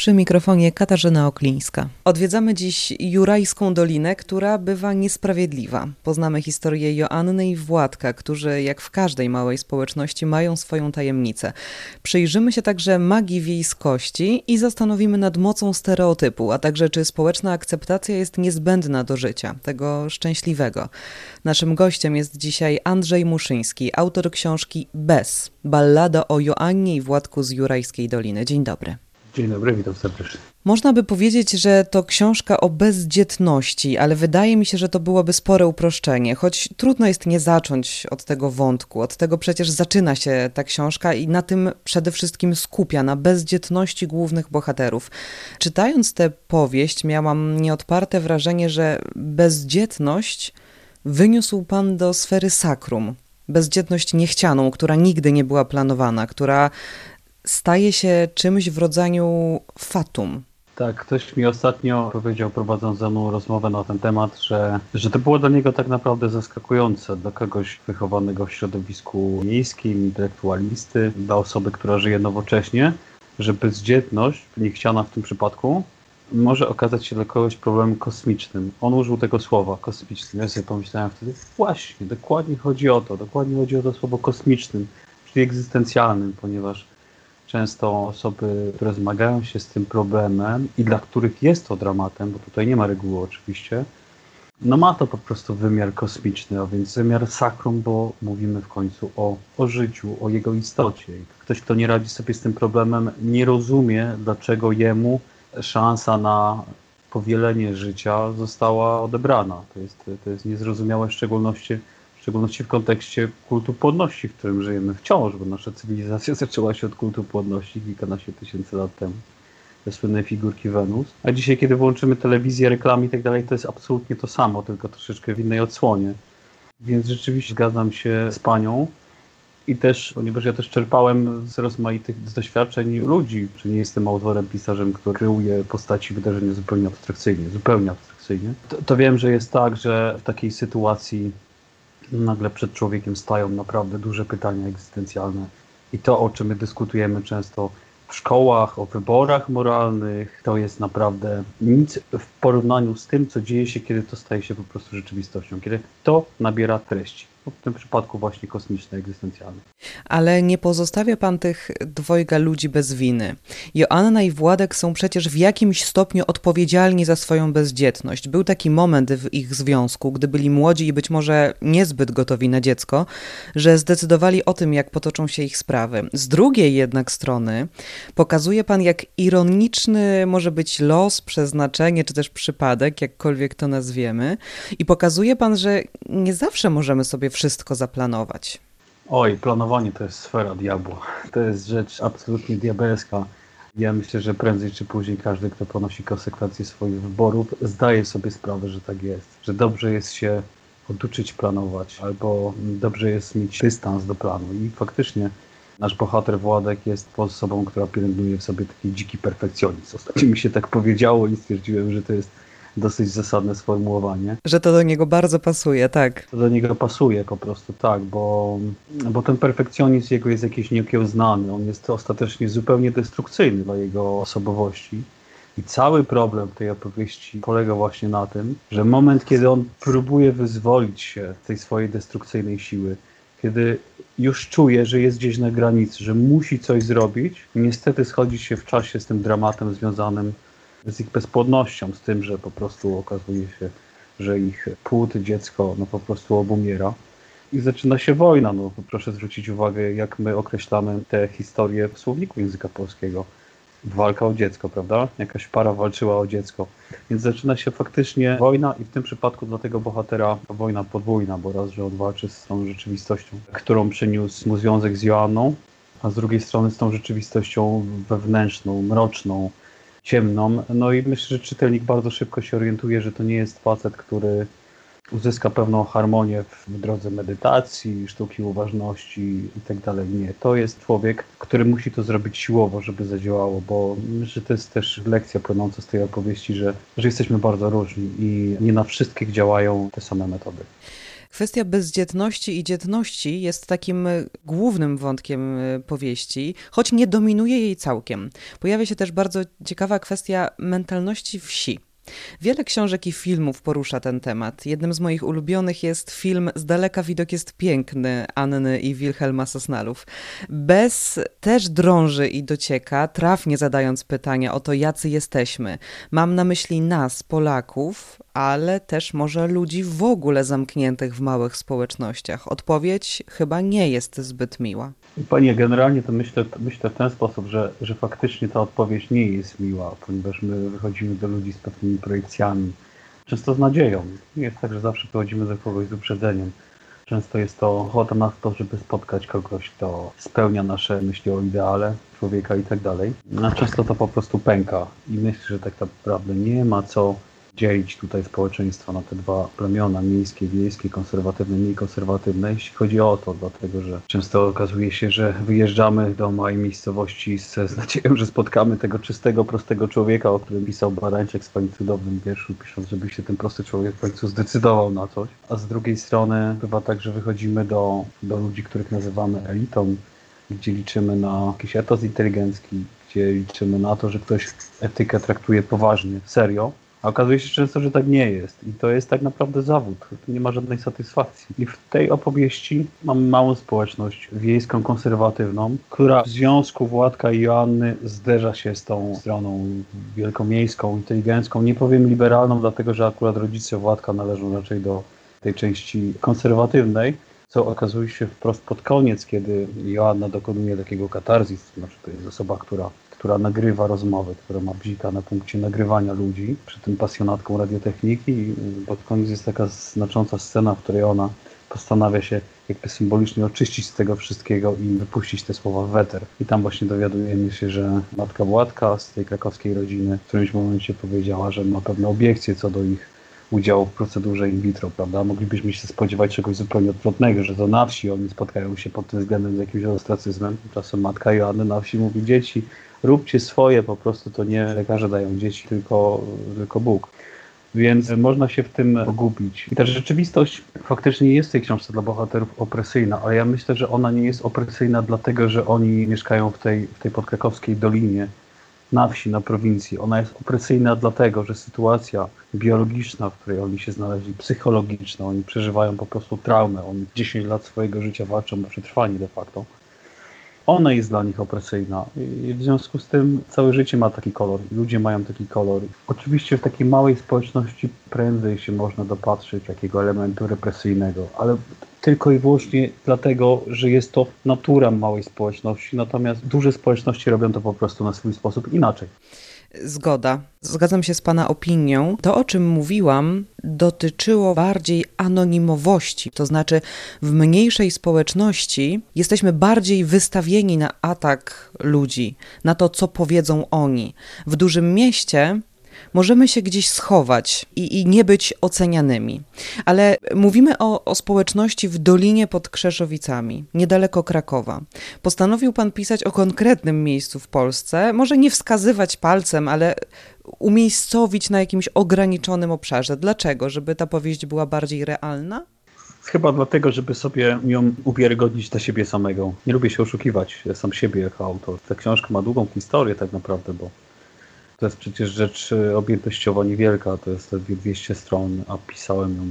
Przy mikrofonie Katarzyna Oklińska. Odwiedzamy dziś Jurajską Dolinę, która bywa niesprawiedliwa. Poznamy historię Joanny i Władka, którzy jak w każdej małej społeczności mają swoją tajemnicę. Przyjrzymy się także magii wiejskości i zastanowimy nad mocą stereotypu, a także czy społeczna akceptacja jest niezbędna do życia, tego szczęśliwego. Naszym gościem jest dzisiaj Andrzej Muszyński, autor książki Bez, ballada o Joannie i Władku z Jurajskiej Doliny. Dzień dobry. Dzień dobry, witam serdecznie. Można by powiedzieć, że to książka o bezdzietności, ale wydaje mi się, że to byłoby spore uproszczenie, choć trudno jest nie zacząć od tego wątku. Od tego przecież zaczyna się ta książka i na tym przede wszystkim skupia, na bezdzietności głównych bohaterów. Czytając tę powieść, miałam nieodparte wrażenie, że bezdzietność wyniósł pan do sfery sakrum. Bezdzietność niechcianą, która nigdy nie była planowana, która staje się czymś w rodzaju fatum. Tak, ktoś mi ostatnio powiedział, prowadząc ze mną rozmowę na ten temat, że, że to było dla niego tak naprawdę zaskakujące, dla kogoś wychowanego w środowisku miejskim, intelektualisty, dla osoby, która żyje nowocześnie, że bezdzietność, niechciana w tym przypadku, może okazać się dla kogoś problemem kosmicznym. On użył tego słowa, kosmicznym. Ja sobie pomyślałem wtedy, właśnie, dokładnie chodzi o to, dokładnie chodzi o to słowo kosmicznym, czyli egzystencjalnym, ponieważ często osoby, które zmagają się z tym problemem i dla których jest to dramatem, bo tutaj nie ma reguły oczywiście, no ma to po prostu wymiar kosmiczny, a więc wymiar sakrum, bo mówimy w końcu o, o życiu, o jego istocie. Ktoś, kto nie radzi sobie z tym problemem, nie rozumie, dlaczego jemu szansa na powielenie życia została odebrana. To jest, to jest niezrozumiałe w szczególności w szczególności w kontekście kultu płodności, w którym żyjemy wciąż, bo nasza cywilizacja zaczęła się od kultu płodności kilkanaście tysięcy lat temu. Te słynne figurki Wenus. A dzisiaj, kiedy włączymy telewizję, reklamy i tak dalej, to jest absolutnie to samo, tylko troszeczkę w innej odsłonie. Więc rzeczywiście zgadzam się z panią. I też, ponieważ ja też czerpałem z rozmaitych doświadczeń ludzi, czy nie jestem autorem, pisarzem, który kreuje postaci wydarzenia zupełnie abstrakcyjnie, zupełnie abstrakcyjnie, to, to wiem, że jest tak, że w takiej sytuacji nagle przed człowiekiem stają naprawdę duże pytania egzystencjalne. I to, o czym my dyskutujemy często w szkołach, o wyborach moralnych, to jest naprawdę nic w porównaniu z tym, co dzieje się, kiedy to staje się po prostu rzeczywistością, kiedy to nabiera treści w tym przypadku właśnie kosmiczny, egzystencjalny. Ale nie pozostawia pan tych dwojga ludzi bez winy. Joanna i Władek są przecież w jakimś stopniu odpowiedzialni za swoją bezdzietność. Był taki moment w ich związku, gdy byli młodzi i być może niezbyt gotowi na dziecko, że zdecydowali o tym, jak potoczą się ich sprawy. Z drugiej jednak strony pokazuje pan, jak ironiczny może być los, przeznaczenie, czy też przypadek, jakkolwiek to nazwiemy, i pokazuje pan, że nie zawsze możemy sobie wszystko zaplanować? Oj, planowanie to jest sfera diabła. To jest rzecz absolutnie diabelska. Ja myślę, że prędzej czy później każdy, kto ponosi konsekwencje swoich wyborów, zdaje sobie sprawę, że tak jest. Że dobrze jest się oduczyć planować, albo dobrze jest mieć dystans do planu. I faktycznie nasz bohater Władek jest osobą, która pielęgnuje w sobie taki dziki perfekcjonizm. Ostatnio mi się tak powiedziało i stwierdziłem, że to jest dosyć zasadne sformułowanie. Że to do niego bardzo pasuje, tak. To do niego pasuje po prostu, tak, bo, bo ten perfekcjonizm jego jest jakiś nieokiełznany, on jest ostatecznie zupełnie destrukcyjny dla jego osobowości. I cały problem tej opowieści polega właśnie na tym, że moment, kiedy on próbuje wyzwolić się z tej swojej destrukcyjnej siły, kiedy już czuje, że jest gdzieś na granicy, że musi coś zrobić, niestety schodzi się w czasie z tym dramatem związanym z ich bezpłodnością, z tym, że po prostu okazuje się, że ich płód, dziecko, no po prostu obumiera. I zaczyna się wojna. No, proszę zwrócić uwagę, jak my określamy tę historię w słowniku języka polskiego. Walka o dziecko, prawda? Jakaś para walczyła o dziecko. Więc zaczyna się faktycznie wojna i w tym przypadku dla tego bohatera wojna podwójna, bo raz, że on walczy z tą rzeczywistością, którą przyniósł mu związek z Joanną, a z drugiej strony z tą rzeczywistością wewnętrzną, mroczną, ciemną. No i myślę, że czytelnik bardzo szybko się orientuje, że to nie jest facet, który uzyska pewną harmonię w drodze medytacji, sztuki uważności itd. Tak nie, to jest człowiek, który musi to zrobić siłowo, żeby zadziałało, bo myślę, że to jest też lekcja płynąca z tej opowieści, że, że jesteśmy bardzo różni i nie na wszystkich działają te same metody. Kwestia bezdzietności i dzietności jest takim głównym wątkiem powieści, choć nie dominuje jej całkiem. Pojawia się też bardzo ciekawa kwestia mentalności wsi. Wiele książek i filmów porusza ten temat. Jednym z moich ulubionych jest film Z daleka widok jest piękny Anny i Wilhelma Sosnalów. Bez też drąży i docieka, trafnie zadając pytania o to, jacy jesteśmy. Mam na myśli nas, Polaków, ale też może ludzi w ogóle zamkniętych w małych społecznościach. Odpowiedź chyba nie jest zbyt miła. Panie, generalnie to myślę, myślę w ten sposób, że, że faktycznie ta odpowiedź nie jest miła, ponieważ my wychodzimy do ludzi z pewnymi projekcjami, często z nadzieją. Nie jest tak, że zawsze wychodzimy do kogoś z uprzedzeniem. Często jest to ochota na to, żeby spotkać kogoś, kto spełnia nasze myśli o ideale człowieka i tak dalej. A często to po prostu pęka i myślę, że tak naprawdę nie ma co dzielić tutaj społeczeństwa na te dwa plemiona, miejskie, wiejskie, konserwatywne, mniej konserwatywne, jeśli chodzi o to, dlatego że często okazuje się, że wyjeżdżamy do małej miejscowości z, z nadzieją, że spotkamy tego czystego, prostego człowieka, o którym pisał Barańczek w swoim cudownym wierszu, pisząc, żeby się ten prosty człowiek w końcu zdecydował na coś. A z drugiej strony bywa tak, że wychodzimy do, do ludzi, których nazywamy elitą, gdzie liczymy na jakiś etos inteligencki, gdzie liczymy na to, że ktoś etykę traktuje poważnie, serio, a okazuje się często, że tak nie jest. I to jest tak naprawdę zawód. Tu nie ma żadnej satysfakcji. I w tej opowieści mamy małą społeczność wiejską, konserwatywną, która w związku Władka i Joanny zderza się z tą stroną wielkomiejską, inteligencką. Nie powiem liberalną, dlatego że akurat rodzice Władka należą raczej do tej części konserwatywnej, co okazuje się wprost pod koniec, kiedy Joanna dokonuje takiego katarzis, to znaczy to jest osoba, która która nagrywa rozmowy, która ma bzika na punkcie nagrywania ludzi, przy tym pasjonatką radiotechniki i pod koniec jest taka znacząca scena, w której ona postanawia się jakby symbolicznie oczyścić z tego wszystkiego i wypuścić te słowa w weter. I tam właśnie dowiadujemy się, że matka Władka z tej krakowskiej rodziny w którymś momencie powiedziała, że ma pewne obiekcje co do ich udziału w procedurze in vitro, prawda? Moglibyśmy się spodziewać czegoś zupełnie odwrotnego, że to na wsi oni spotkają się pod tym względem z jakimś ostracyzmem. Tymczasem matka Joanny na wsi mówi dzieci, róbcie swoje, po prostu to nie lekarze dają dzieci, tylko, tylko Bóg. Więc można się w tym pogubić. I ta rzeczywistość faktycznie jest w tej książce dla bohaterów opresyjna, ale ja myślę, że ona nie jest opresyjna dlatego, że oni mieszkają w tej, w tej podkrakowskiej dolinie, na wsi, na prowincji. Ona jest opresyjna dlatego, że sytuacja biologiczna, w której oni się znaleźli, psychologiczna, oni przeżywają po prostu traumę, oni 10 lat swojego życia walczą o przetrwanie de facto ona jest dla nich opresyjna i w związku z tym całe życie ma taki kolor, ludzie mają taki kolor. Oczywiście w takiej małej społeczności prędzej się można dopatrzyć takiego elementu represyjnego, ale tylko i wyłącznie dlatego, że jest to natura małej społeczności, natomiast duże społeczności robią to po prostu na swój sposób inaczej. Zgoda. Zgadzam się z Pana opinią. To, o czym mówiłam, dotyczyło bardziej anonimowości, to znaczy w mniejszej społeczności jesteśmy bardziej wystawieni na atak ludzi, na to, co powiedzą oni. W dużym mieście możemy się gdzieś schować i, i nie być ocenianymi. Ale mówimy o, o społeczności w Dolinie pod Krzeszowicami, niedaleko Krakowa. Postanowił pan pisać o konkretnym miejscu w Polsce, może nie wskazywać palcem, ale umiejscowić na jakimś ograniczonym obszarze. Dlaczego? Żeby ta powieść była bardziej realna? Chyba dlatego, żeby sobie ją uwiarygodnić dla siebie samego. Nie lubię się oszukiwać sam siebie jako autor. Ta książka ma długą historię tak naprawdę, bo to jest przecież rzecz e, objętościowo niewielka, to jest 200 stron, a pisałem ją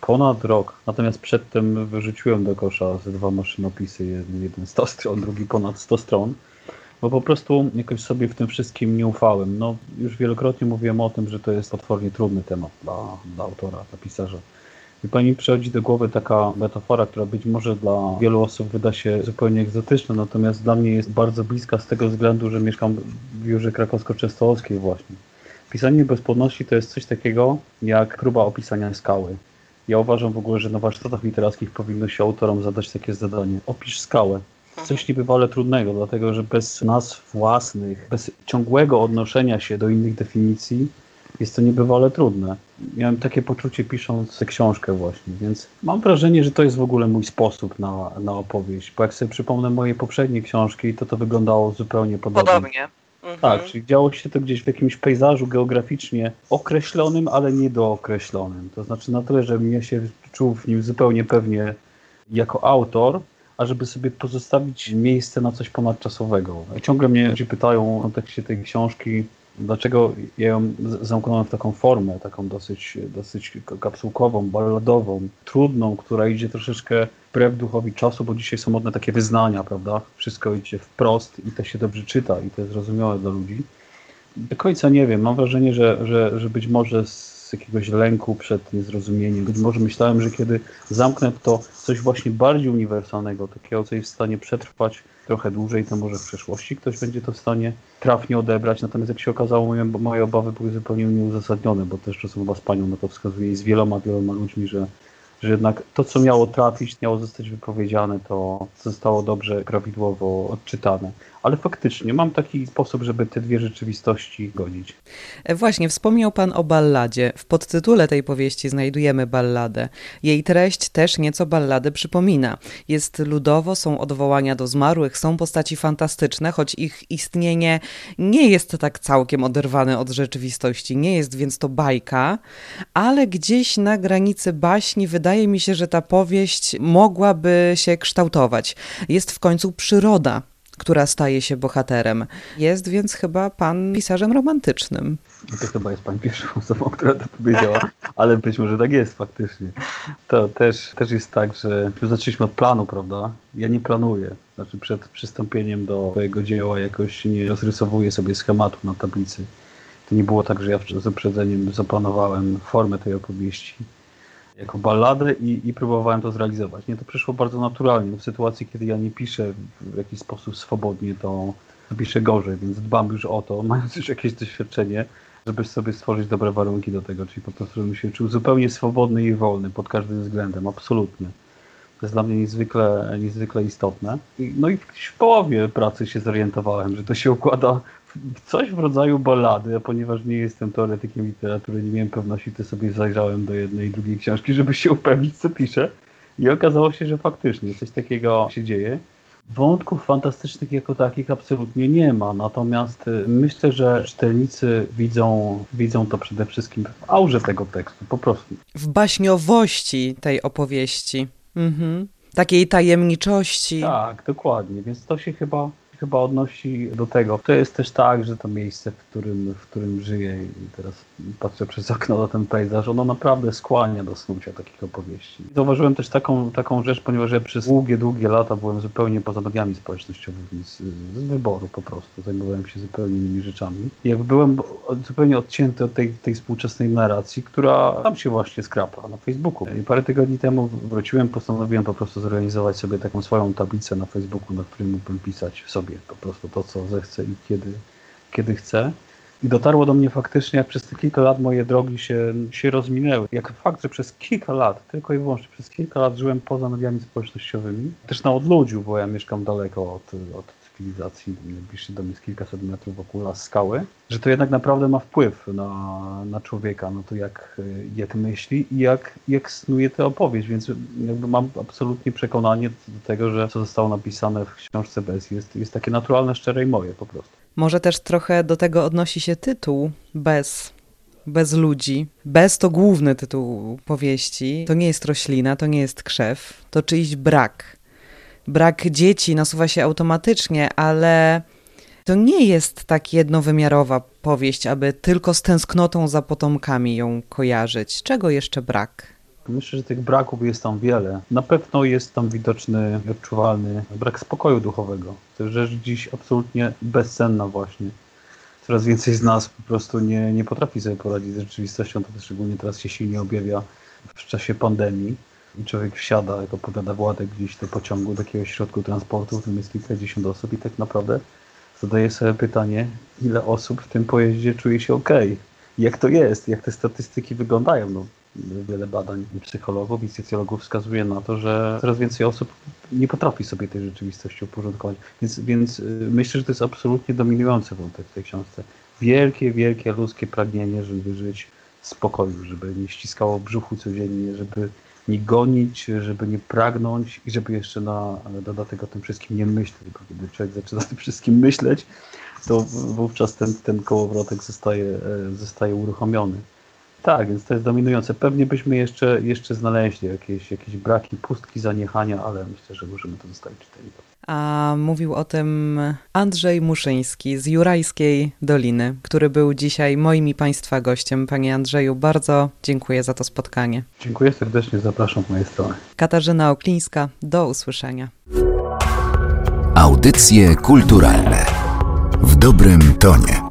ponad rok. Natomiast przedtem wyrzuciłem do kosza ze dwa maszynopisy, jeden, jeden 100 stron, drugi ponad 100 stron, bo po prostu jakoś sobie w tym wszystkim nie ufałem. No, już wielokrotnie mówiłem o tym, że to jest potwornie trudny temat dla, dla autora, dla pisarza. I pani przychodzi do głowy taka metafora, która być może dla wielu osób wyda się zupełnie egzotyczna, natomiast dla mnie jest bardzo bliska z tego względu, że mieszkam w Jurze Krakowsko-Częstochowskiej właśnie. Pisanie bezpłodności to jest coś takiego jak próba opisania skały. Ja uważam w ogóle, że na warsztatach literackich powinno się autorom zadać takie zadanie. Opisz skałę. Coś niebywale trudnego, dlatego że bez nazw własnych, bez ciągłego odnoszenia się do innych definicji, jest to niebywale trudne. Miałem takie poczucie pisząc tę książkę właśnie, więc mam wrażenie, że to jest w ogóle mój sposób na, na opowieść, bo jak sobie przypomnę moje poprzednie książki, to to wyglądało zupełnie podobnie. Podobnie. Mhm. Tak, czyli działo się to gdzieś w jakimś pejzażu geograficznie określonym, ale niedookreślonym. To znaczy na tyle, że mnie się czuł w nim zupełnie pewnie jako autor, ażeby sobie pozostawić miejsce na coś ponadczasowego. Ciągle mnie ludzie pytają w kontekście tej książki, dlaczego ja ją zamknąłem w taką formę, taką dosyć, dosyć kapsułkową, balladową, trudną, która idzie troszeczkę wbrew duchowi czasu, bo dzisiaj są modne takie wyznania, prawda? Wszystko idzie wprost i to się dobrze czyta i to jest zrozumiałe dla ludzi. Do końca nie wiem, mam wrażenie, że, że, że być może z jakiegoś lęku przed niezrozumieniem, być może myślałem, że kiedy zamknę to coś właśnie bardziej uniwersalnego, takiego, co jest w stanie przetrwać trochę dłużej, to może w przyszłości ktoś będzie to w stanie trafnie odebrać. Natomiast jak się okazało, moje, moje obawy były zupełnie nieuzasadnione, bo też rozmowa z panią na to wskazuje i z wieloma, wieloma ludźmi, że że jednak to, co miało trafić, miało zostać wypowiedziane, to zostało dobrze, prawidłowo odczytane. Ale faktycznie mam taki sposób, żeby te dwie rzeczywistości godzić. E, właśnie, wspomniał Pan o balladzie. W podtytule tej powieści znajdujemy balladę. Jej treść też nieco balladę przypomina. Jest ludowo, są odwołania do zmarłych, są postaci fantastyczne, choć ich istnienie nie jest tak całkiem oderwane od rzeczywistości. Nie jest więc to bajka, ale gdzieś na granicy baśni wydaje mi się, że ta powieść mogłaby się kształtować. Jest w końcu przyroda która staje się bohaterem. Jest więc chyba pan pisarzem romantycznym. To chyba jest pani pierwszą osobą, która to powiedziała, ale być może tak jest faktycznie. To też, też jest tak, że zaczęliśmy od planu, prawda? Ja nie planuję. Znaczy przed przystąpieniem do swojego dzieła jakoś nie rozrysowuję sobie schematu na tablicy. To nie było tak, że ja z uprzedzeniem zaplanowałem formę tej opowieści jako balladę i, i próbowałem to zrealizować. Nie, to przyszło bardzo naturalnie. W sytuacji, kiedy ja nie piszę w jakiś sposób swobodnie, to piszę gorzej, więc dbam już o to, mając już jakieś doświadczenie, żeby sobie stworzyć dobre warunki do tego, czyli po prostu, żebym się czuł zupełnie swobodny i wolny pod każdym względem, absolutnie. To jest dla mnie niezwykle, niezwykle istotne. No i w połowie pracy się zorientowałem, że to się układa coś w rodzaju ballady, a ponieważ nie jestem teoretykiem literatury, nie miałem pewności, to sobie zajrzałem do jednej i drugiej książki, żeby się upewnić, co piszę. I okazało się, że faktycznie coś takiego się dzieje. Wątków fantastycznych jako takich absolutnie nie ma, natomiast y, myślę, że czytelnicy widzą, widzą to przede wszystkim w aurze tego tekstu, po prostu. W baśniowości tej opowieści. Mhm. Takiej tajemniczości. Tak, dokładnie, więc to się chyba chyba odnosi do tego. To jest też tak, że to miejsce, w którym, w którym żyję i teraz patrzę przez okno na ten pejzaż, ono naprawdę skłania do snucia takich opowieści. Zauważyłem też taką, taką rzecz, ponieważ ja przez długie, długie lata byłem zupełnie poza mediami społecznościowymi, z, z wyboru po prostu. Zajmowałem się zupełnie innymi rzeczami. I jakby byłem zupełnie odcięty od tej, tej współczesnej narracji, która tam się właśnie skrapa na Facebooku. I parę tygodni temu wróciłem, postanowiłem po prostu zorganizować sobie taką swoją tablicę na Facebooku, na której mógłbym pisać sobie po prostu to, co zechcę i kiedy, kiedy chcę. I dotarło do mnie faktycznie, jak przez te kilka lat moje drogi się, się rozminęły. Jak fakt, że przez kilka lat, tylko i wyłącznie przez kilka lat żyłem poza mediami społecznościowymi, też na odludziu, bo ja mieszkam daleko od, od cywilizacji, najbliższy dom jest kilkaset metrów wokół las skały, że to jednak naprawdę ma wpływ na, na człowieka, na to jak, jak myśli i jak, jak snuje tę opowieść, więc jakby mam absolutnie przekonanie do tego, że co zostało napisane w książce Bez jest, jest takie naturalne, szczere i moje po prostu. Może też trochę do tego odnosi się tytuł Bez, bez ludzi. Bez to główny tytuł powieści. To nie jest roślina, to nie jest krzew, to czyjś brak brak dzieci nasuwa się automatycznie, ale to nie jest tak jednowymiarowa powieść, aby tylko z tęsknotą za potomkami ją kojarzyć. Czego jeszcze brak? Myślę, że tych braków jest tam wiele. Na pewno jest tam widoczny, odczuwalny brak spokoju duchowego. To jest rzecz dziś absolutnie bezcenna właśnie. Coraz więcej z nas po prostu nie, nie potrafi sobie poradzić z rzeczywistością, to szczególnie teraz się silnie objawia w czasie pandemii. I człowiek wsiada, jak opowiada Władek, gdzieś do pociągu, do jakiegoś środku transportu, w którym jest kilkadziesiąt osób i tak naprawdę zadaje sobie pytanie, ile osób w tym pojeździe czuje się ok. Jak to jest? Jak te statystyki wyglądają? No, wiele badań psychologów i socjologów wskazuje na to, że coraz więcej osób nie potrafi sobie tej rzeczywistości uporządkować. Więc, więc y, myślę, że to jest absolutnie dominujący wątek w tej książce. Wielkie, wielkie ludzkie pragnienie, żeby żyć w spokoju, żeby nie ściskało brzuchu codziennie, żeby nie gonić, żeby nie pragnąć i żeby jeszcze na dodatek o tym wszystkim nie myśleć, bo kiedy człowiek zaczyna o tym wszystkim myśleć, to wówczas ten, ten kołowrotek zostaje, e, zostaje uruchomiony. Tak, więc to jest dominujące. Pewnie byśmy jeszcze, jeszcze znaleźli jakieś, jakieś braki, pustki, zaniechania, ale myślę, że możemy to zostawić czytelnikom. A mówił o tym Andrzej Muszyński z Jurajskiej Doliny, który był dzisiaj moim i Państwa gościem. Panie Andrzeju, bardzo dziękuję za to spotkanie. Dziękuję serdecznie, zapraszam z mojej strony. Katarzyna Oklińska, do usłyszenia. Audycje kulturalne w dobrym tonie.